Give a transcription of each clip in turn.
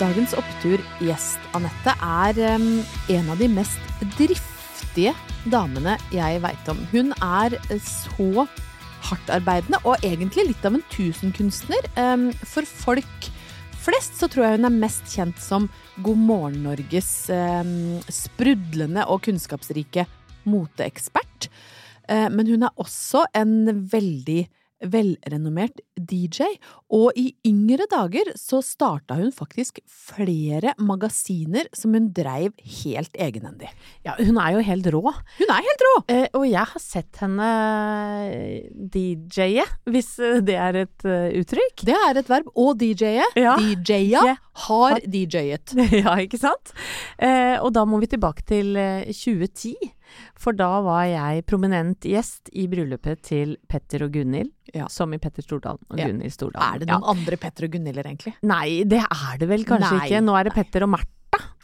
Dagens opptur-gjest, Anette, er um, en av de mest driftige damene jeg veit om. Hun er så hardtarbeidende og egentlig litt av en tusenkunstner. Um, For folk flest så tror jeg hun er mest kjent som God morgen Norges um, sprudlende og kunnskapsrike moteekspert. Uh, Men hun er også en veldig velrenommert DJ, og i yngre dager så starta hun faktisk flere magasiner som hun dreiv helt egenhendig. Ja, hun er jo helt rå. Hun er helt rå! Eh, og jeg har sett henne DJ-e, hvis eh, det er et eh, uttrykk. Det er et verb. Og DJ-e. Ja. DJ-a Ja. har DJ-et. ja, ikke sant? Eh, og da må vi tilbake til eh, 2010. For da var jeg prominent gjest i bryllupet til Petter og Gunhild. Ja. Som i Petter Stordalen og Ja. Gunhild Stordalen. Er det noen andre Petter og Gunhilder, egentlig? Nei, det er det vel kanskje Nei, ikke. Nå er det Petter og Martha.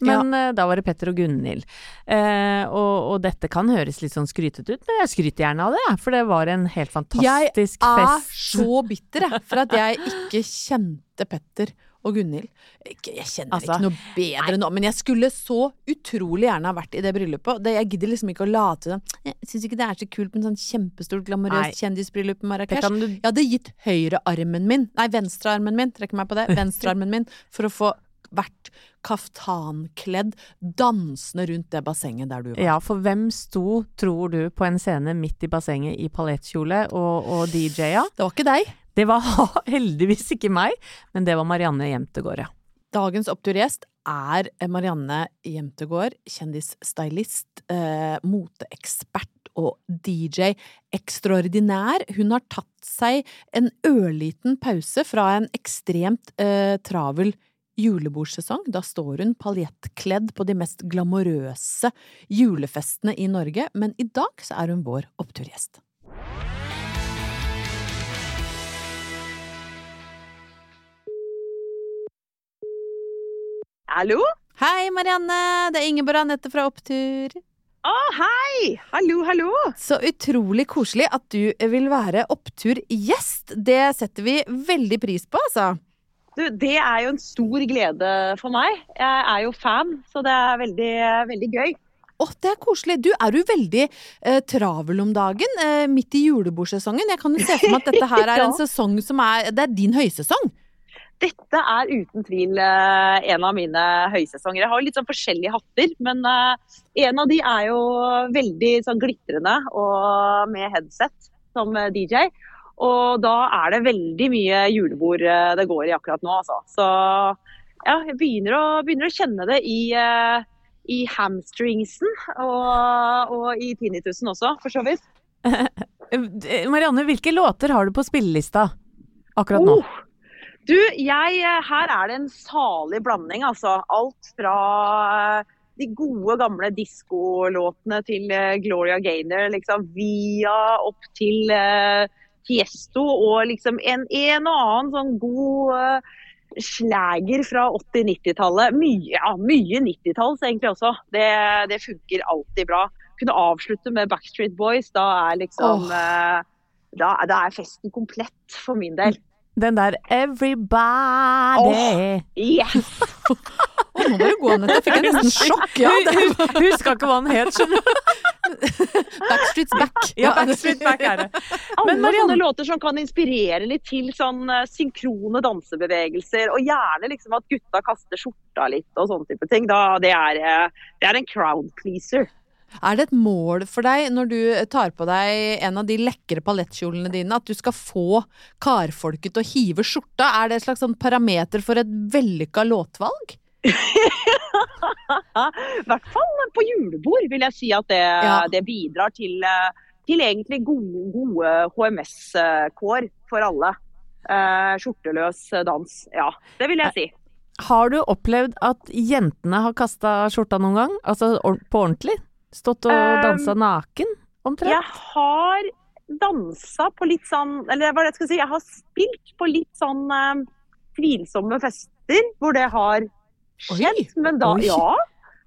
Men eh, da var det Petter og Gunhild. Eh, og, og dette kan høres litt sånn skrytete ut, men jeg skryter gjerne av det, for det var en helt fantastisk fest. Jeg er fest. så bitter, jeg, for at jeg ikke kjente Petter og Gunhild. Jeg kjenner Altså, ikke noe bedre nå, men jeg skulle så utrolig gjerne ha vært i det bryllupet. Det, jeg gidder liksom ikke å late som Jeg syns ikke det er så kult med sånn kjempestort, Nei. glamorøst kjendisbryllup i Marrakech. du Jeg hadde gitt høyrearmen min, nei venstrearmen min, trekker meg på det, venstrearmen min, for å få vært kaftankledd, dansende rundt det bassenget der du var. Ja, for hvem sto, tror du, på en scene midt i bassenget i paljettkjole og, og DJ-a? Det var ikke deg. Det var heldigvis ikke meg, men det var Marianne Jemtegård, ja. Dagens oppturgjest er Marianne Jemtegård, kjendisstylist, eh, moteekspert og DJ ekstraordinær. Hun har tatt seg en ørliten pause fra en ekstremt eh, travel julebordsesong. Da står hun paljettkledd på de mest glamorøse julefestene i Norge, men i dag så er hun vår oppturgjest. Hallo? Hei, Marianne! Det er Ingeborg Anette fra Opptur. Å, hei! Hallo, hallo! Så utrolig koselig at du vil være Opptur-gjest. Det setter vi veldig pris på, altså. Du, det er jo en stor glede for meg. Jeg er jo fan, så det er veldig, veldig gøy. Å, det er koselig. Du, er jo veldig eh, travel om dagen? Eh, midt i julebordsesongen? Jeg kan jo se for meg at dette her er en sesong som er Det er din høysesong. Dette er uten tvil eh, en av mine høysesonger. Jeg har litt sånn forskjellige hatter, men eh, en av de er jo veldig sånn glitrende og med headset som eh, DJ. Og da er det veldig mye julebord det går i akkurat nå, altså. Så ja, jeg begynner å, begynner å kjenne det i, i hamstringsen og, og i tinnitusen også, for så vidt. Marianne, hvilke låter har du på spillelista akkurat nå? Oh, du, jeg, her er det en salig blanding, altså. Alt fra eh, de gode, gamle diskolåtene til eh, Gloria Gaynor, liksom via opp til uh, Tiesto og liksom en, en og annen sånn god uh, slager fra 80-90-tallet. Mye, ja, mye 90-talls egentlig også. Det, det funker alltid bra kunne avslutte med Backstreet Boys, da er liksom oh. da, da, er festen komplett for min del. Den der 'Everybody'. Oh, yes! nå må du gå, Anette. Fikk jeg nesten sjokk. Ja, Huska ikke hva den het, skjønner du. Backstreet's back. Ja, Backstreet back er det. Men Marianne låter som kan inspirere litt til sånn uh, synkrone dansebevegelser, og gjerne liksom at gutta kaster skjorta litt og sånne type ting. Da, det, er, uh, det er en crowd pleaser. Er det et mål for deg når du tar på deg en av de lekre palettkjolene dine, at du skal få karfolket til å hive skjorta? Er det et slags sånn parameter for et vellykka låtvalg? I hvert fall på julebord vil jeg si at det, ja. det bidrar til, til, egentlig gode, gode HMS-kår for alle. Eh, skjorteløs dans. Ja, det vil jeg si. Har du opplevd at jentene har kasta skjorta noen gang? Altså på ordentlig? Stått og dansa um, naken, omtrent? Jeg har dansa på litt sånn Eller hva er det jeg skal si, jeg har spilt på litt sånn um, tvilsomme fester hvor det har skjedd. Oi, men da oi. Ja.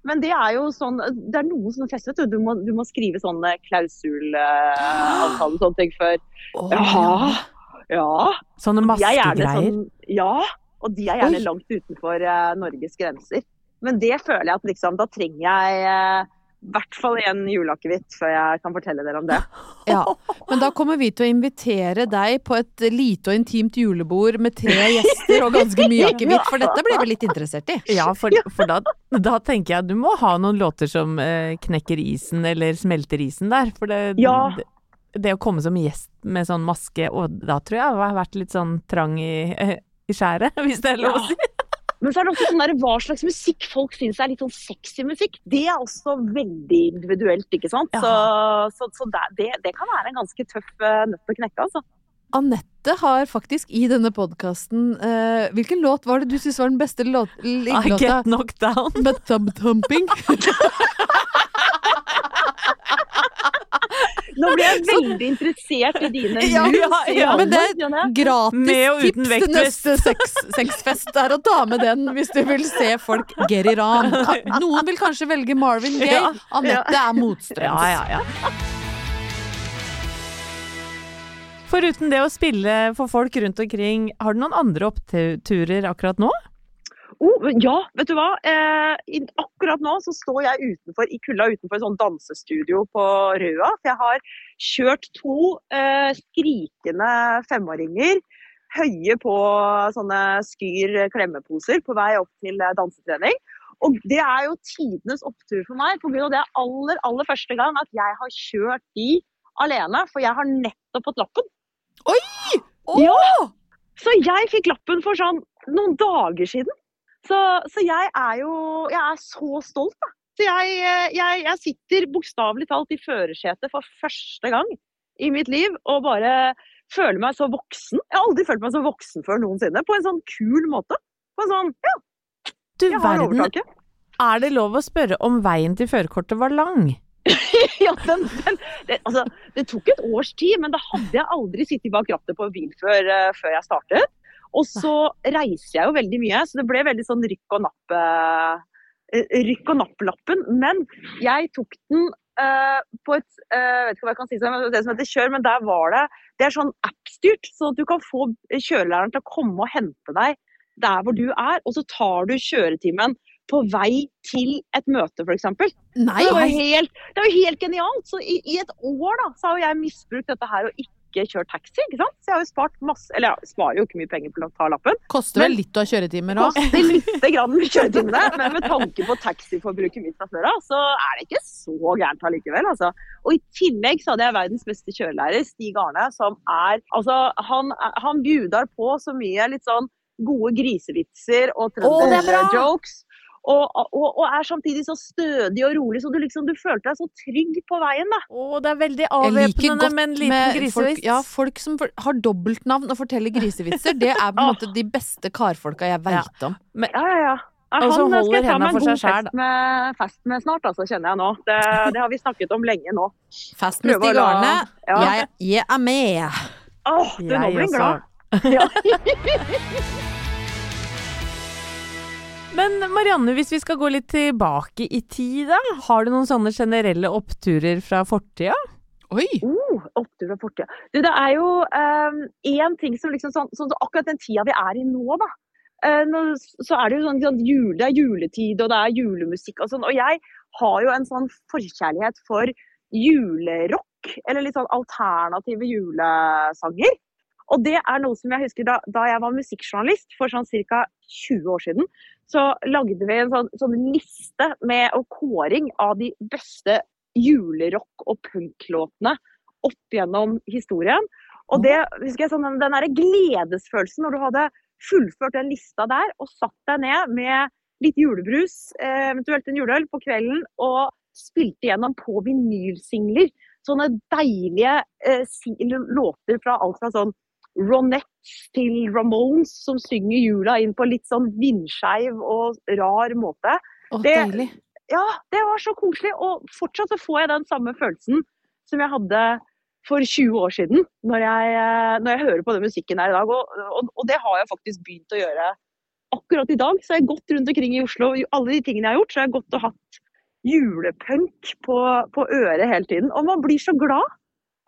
Men det er jo sånn Det er noen sånne fester, vet du. Du må, du må skrive sånne klausulavtale uh, og sånne ting før. Oh, ja. ja. Sånne maskegreier? Sånn, ja. Og de er gjerne oi. langt utenfor uh, Norges grenser. Men det føler jeg at liksom Da trenger jeg uh, i hvert fall en juleakevitt før jeg kan fortelle dere om det. Ja, Men da kommer vi til å invitere deg på et lite og intimt julebord med tre gjester og ganske mye akevitt, for dette blir vi litt interessert i. Ja, for, for da, da, tenker jeg at du må ha noen låter som eh, knekker isen eller smelter isen der. For det, ja. det, det, å komme som gjest med sånn maske, og da tror jeg jeg har vært litt sånn trang i, i skjæret, hvis det er lov å si. Men så er det også sånn der, hva slags musikk folk syns er litt sånn sexy musikk. Det er også veldig individuelt, ikke sant. Ja. Så, så, så det, det, kan være en ganske tøff uh, nøtt å knekke, altså. Anette har faktisk i denne podkasten uh, Hvilken låt var det du syntes var den beste låt, I Get Knocked Down. Med Tub Thumping. Nå blir jeg veldig interessert i dine ja, ja, ja, Men det er gratis tips til neste sexfest er å ta med den hvis du vil se folk get it on. Noen vil kanskje velge Marvin Gaye. Anette er motstrøms. Ja, ja, ja. Foruten det å spille for folk rundt omkring, har du noen andre oppturer akkurat nå? Oh, ja, vet du hva. Eh, akkurat nå så står jeg utenfor, i kulda utenfor et sånt dansestudio på Røa. For jeg har kjørt to eh, skrikende femåringer høye på sånne Skyr klemmeposer på vei opp til eh, dansetrening. Og det er jo tidenes opptur for meg, pga. det er aller, aller første gang at jeg har kjørt de alene. For jeg har nettopp fått lappen. Oi! Oh! Ja! Så jeg fikk lappen for sånn noen dager siden. Så, så, jeg er jo Jeg er så stolt, da. Så jeg, jeg, jeg sitter bokstavelig talt i førersetet for første gang i mitt liv og bare føler meg så voksen. Jeg har aldri følt meg så voksen før noensinne. På en sånn kul måte. På en sånn Ja. Du verden. Er det lov å spørre om veien til førerkortet var lang? ja, den, den, det, altså, det tok et års tid, men da hadde jeg aldri sittet bak rattet på en bil før, uh, før jeg startet. Og så reiser jeg jo veldig mye, så det ble veldig sånn rykk og napp eh, rykk og napp-lappen. Men jeg tok den uh, på et uh, vet ikke hva jeg kan si det som heter kjør, men der var det Det er sånn app-styrt, så du kan få kjørelæreren til å komme og hente deg der hvor du er, og så tar du kjøretimen på vei til et møte, f.eks. Det var helt, det var helt genialt. Så i, i, et år da, så har jeg misbrukt dette her og ikke ikke kjørt taxi, ikke sant. Så jeg har jo spart masse Eller jeg sparer jo ikke mye penger på å ta lappen. Koster vel litt å ha kjøretimer òg? Koster lite grann med kjøretimene, men med tanke på taxiforbruket mitt fra før av, så er det ikke så gærent allikevel, altså. Og i tillegg så hadde jeg verdens beste kjørelærer, Stig Arne, som er Altså, han, han bjudar på så mye litt sånn gode grisevitser og trønderjokes. Og, og, og, er samtidig så stødig og rolig, så du liksom du følte deg så trygg på veien, da. Å, det er veldig avvæpnende med en liten grisevits. Folk, ja, folk som har dobbeltnavn og forteller grisevitser, det er på en måte de beste karfolka jeg veit ja. om. Men, ja, ja, ja. Han og så holder henda for seg sjæl. Fest, med, fest med snart, altså, kjenner jeg nå. Det, det, har vi snakket om lenge nå. Fest med Stig Arne. Ja. Jeg, jeg, er med. Åh, du, nå blir jeg glad. Ja. Men Marianne, hvis vi skal gå litt tilbake i tid, da. Har du noen sånne generelle oppturer fra fortida? Oi! Oh, opptur fra fortida. Du, det er jo én um, ting som liksom sånn, sånn Akkurat den tida vi er i nå, da. Uh, nå, så er det jo sånn, sånn jule, det er juletid, og det er julemusikk og sånn. Og jeg har jo en sånn forkjærlighet for julerock, eller litt sånn alternative julesanger. Og det er noe som jeg husker da, da jeg var musikkjournalist for sånn ca. 20 år siden. Så lagde vi en sånn, sånn liste med og kåring av de beste julerock- og punklåtene opp gjennom historien. Og det, husker jeg, sånn, den der gledesfølelsen når du hadde fullført den lista der og satt deg ned med litt julebrus, eh, eventuelt en juleøl, på kvelden og spilte gjennom på vinylsingler. Sånne deilige eh, låter fra alt fra sånn Ronettes til Ramones som synger jula inn på litt sånn vindskeiv og rar måte. Å, det, deilig. Ja, det var så koselig. Og fortsatt så får jeg den samme følelsen som jeg hadde for 20 år siden, når jeg, eh, når jeg hører på den musikken her i dag. Og, og, og, det har jeg faktisk begynt å gjøre akkurat i dag. Så jeg har gått rundt omkring i Oslo, og alle de tingene jeg har gjort, så har jeg gått og hatt julepunk på, på øret hele tiden. Og man blir så glad.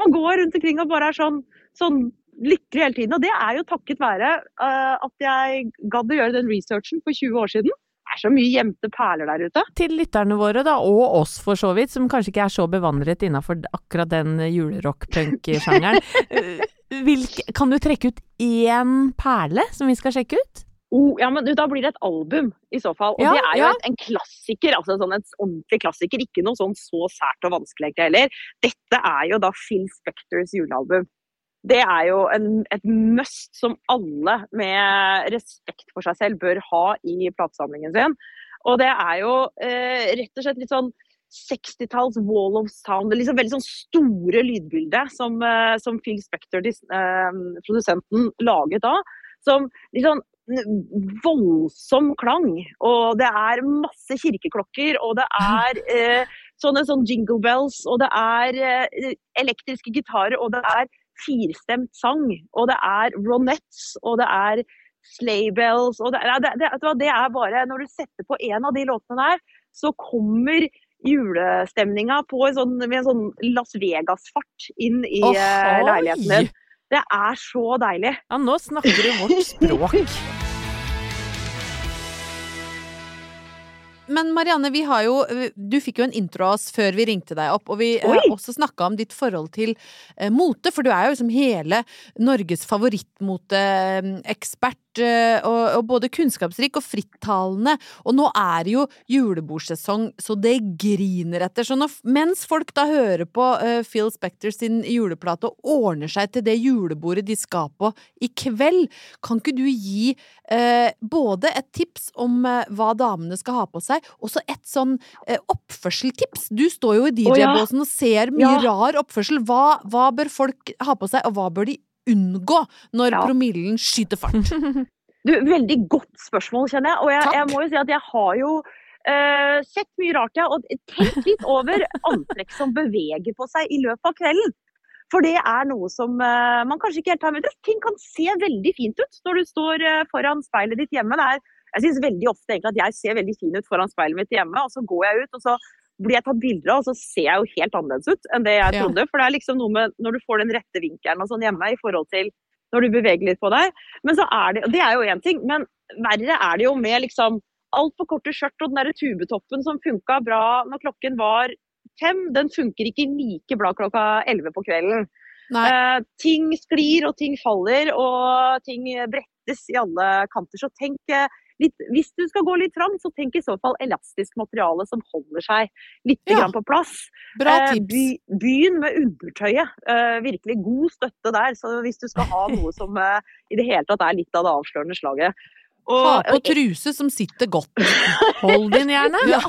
Man går rundt omkring og bare er sånn, sånn lykkelig hele tiden. Og det er jo takket være uh, at jeg gadd å gjøre den researchen for 20 år siden. Det er så mye gjemte perler der ute. Til lytterne våre, da, og oss for så vidt, som kanskje ikke er så bevandret innafor akkurat den julerock-punk-sjangeren. Eh, kan du trekke ut én perle som vi skal sjekke ut? Oh, ja, men Da blir det et album, i så fall. Og ja, det er jo ja. et, en klassiker. altså sånn En ordentlig klassiker. Ikke noe sånn så sært og vanskelig heller. Dette er jo da Phil Spectors julealbum det er jo en, et must som alle med respekt for seg selv bør ha i platesamlingen sin. Og det er jo eh, rett og slett litt sånn 60-talls wall of sound. Liksom veldig sånn store lydbilde som, eh, som Phil Spector, eh, produsenten, laget da. Som litt sånn voldsom klang. Og det er masse kirkeklokker, og det er eh, sånne sånn jingle bells, og det er eh, elektriske gitarer, og det er firstemt sang. Og det er ronettes, og det er sleigh bells og det, det, det, det, er bare Når du setter på en av de låtene der, så kommer julestemninga sånn, med en sånn Las Vegas-fart inn i oh, leiligheten din. Det er så deilig. Ja, nå snakker du vårt språk. Men Marianne, vi har jo Du fikk jo en intro av oss før vi ringte deg opp, og vi har eh, også snakka om ditt forhold til eh, mote, for du er jo liksom hele Norges favorittmoteekspert. Eh, og, og, både kunnskapsrik og frittalende. Og nå er det jo julebordsesong, så det griner etter. Så når, mens folk da hører på uh, Phil Spector sin juleplate og ordner seg til det julebordet de skal på i kveld, kan ikke du gi uh, både et tips om uh, hva damene skal ha på seg, og så et sånn oppførseltips? Du står jo i DJ-båsen og ser mye ja. rar oppførsel. Hva, hva bør folk ha på seg, og hva bør de unngå når ja. promillen skyter fart? Du, veldig godt spørsmål, kjenner jeg. Og jeg, jeg må jo si at jeg har jo uh, sett mye rart, jeg. Og tenkt litt over antrekk som beveger på seg i løpet av kvelden. For det er noe som uh, man kanskje ikke helt har med. Ting kan se veldig fint ut når du står uh, foran speilet ditt hjemme. Er, jeg syns veldig ofte egentlig at jeg ser veldig fin ut foran speilet mitt hjemme, og så går jeg ut, og så blir jeg tatt bilder av, og så ser jeg jo helt annerledes ut enn det jeg trodde. Ja. For det er liksom noe med når du får den rette vinkelen og sånn hjemme i forhold til når du beveger litt på deg. Men så er det, og det er jo én ting, men verre er det jo med liksom altfor korte skjørt og den derre tubetoppen som funka bra når klokken var fem, den funker ikke like bra klokka elleve på kvelden. Eh, ting sklir og ting faller og ting brettes i alle kanter. Så tenk eh, litt, hvis du skal gå litt trangt, så tenk i så fall elastisk materiale som holder seg litt ja. på plass. Bra eh, tips. By, byen med undertøyet. Eh, virkelig god støtte der. Så hvis du skal ha noe som eh, i det hele tatt er litt av det avslørende slaget. Og, Ha på truse som sitter godt. Hold din gjerne. Ja.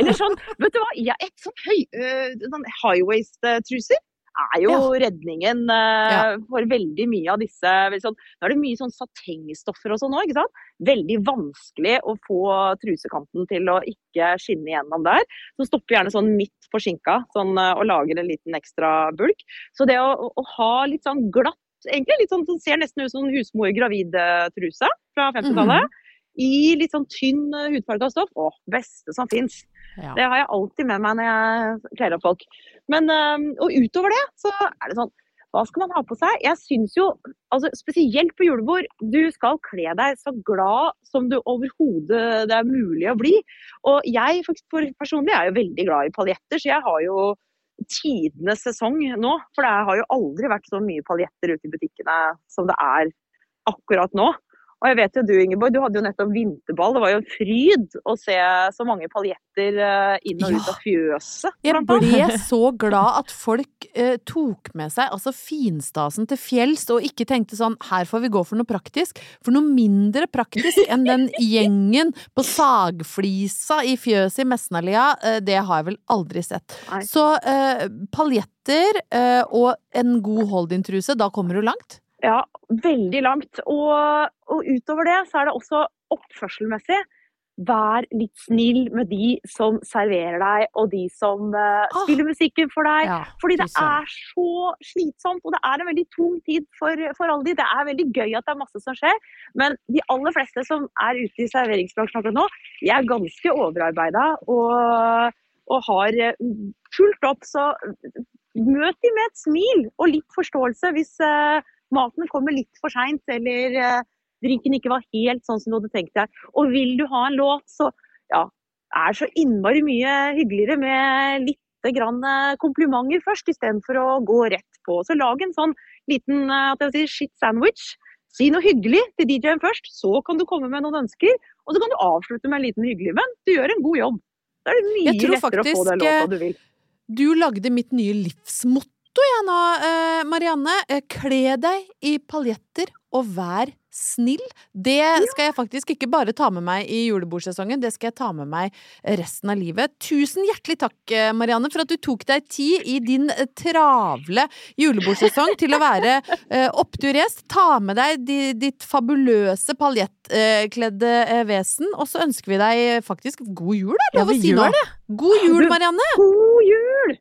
Eller sånn, vet du hva, ja, et sånn høy, uh, sånn high waist-truser er jo redningen øh, Ja. for veldig mye av disse sånn, Nå er det mye sånn satengstoffer og sånn òg, ikke sant. Veldig vanskelig å få trusekanten til å ikke skinne igjennom der. Så stopper gjerne sånn midt på skinka sånn, øh, og lager en liten ekstra bulk. Så det å, å, ha litt sånn glatt, egentlig litt sånn som ser nesten ut som en husmor gravid-truse fra 50-tallet. I litt sånn tynn uh, hudfarga stoff. Å, beste som fins. Ja. Det har jeg alltid med meg når jeg kler opp folk. Men, og utover det, så er det sånn Hva skal man ha på seg? Jeg syns jo, altså spesielt på julebord, du skal kle deg så glad som du overhodet det er mulig å bli. Og jeg for personlig er jo veldig glad i paljetter, så jeg har jo tidenes sesong nå. For det har jo aldri vært så mye paljetter ute i butikkene som det er akkurat nå. Og jeg vet jo du, Ingeborg, du hadde jo nettopp vinterball. Det var jo en fryd å se så mange paljetter eh, inn og ut av fjøset. Jeg ble så glad at folk eh, tok med seg altså finstasen til fjells og ikke tenkte sånn her får vi gå for noe praktisk. For noe mindre praktisk enn den gjengen på sagflisa i fjøset i Mesnalia, eh, det har jeg vel aldri sett. Nei. Så eh, paljetter eh, og en god hold-in-truse, da kommer du langt. Ja, veldig langt. Og, og utover det så er det også oppførselmessig. Vær litt snill med de som serverer deg, og de som uh, spiller musikken for deg. Ja, Fordi det er så slitsomt, og det er en veldig tung tid for, for alle de. Det er veldig gøy at det er masse som skjer, men de aller fleste som er ute i serveringsbransjen akkurat nå, de er ganske overarbeida og, og har fullt opp. Så møt de med et smil og litt forståelse hvis eh, maten kommer litt for seint, eller eh, drinken ikke var helt sånn som du hadde tenkt deg. Og vil du ha en låt, så ja, er så innmari mye hyggeligere med litt grann eh, komplimenter først, istedenfor å gå rett på. Så lag en sånn liten eh, si, shit sandwich. Si noe hyggelig til DJ-en først, så kan du komme med noen ønsker. Og så kan du avslutte med en liten hyggelig venn. Du gjør en god jobb. Da er det mye lettere faktisk, å få den låta eh, du vil. Du lagde mitt nye livsmotto, jeg nå, eh, Marianne. Eh, Kle deg i paljetter og vær snill. Det skal jeg faktisk ikke bare ta med meg i julebordsesongen, det skal jeg ta med meg resten av livet. Tusen hjertelig takk, eh, Marianne, for at du tok deg tid i din travle julebordsesong til å være oppturgjest. Ta med deg ditt fabuløse paljettkledde vesen, og så ønsker vi deg faktisk god jul, er det lov å si nå? God jul, Marianne! God jul!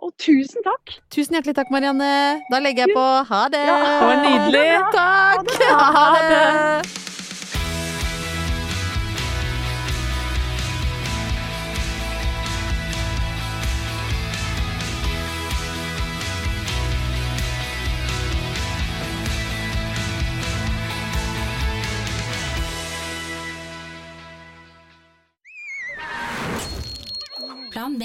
Og tusen takk! Tusen hjertelig takk, Marianne. Da legger jeg på ha det. Ja, Det var nydelig. ha det. Takk. Ha det bra. Ha det. Plan B.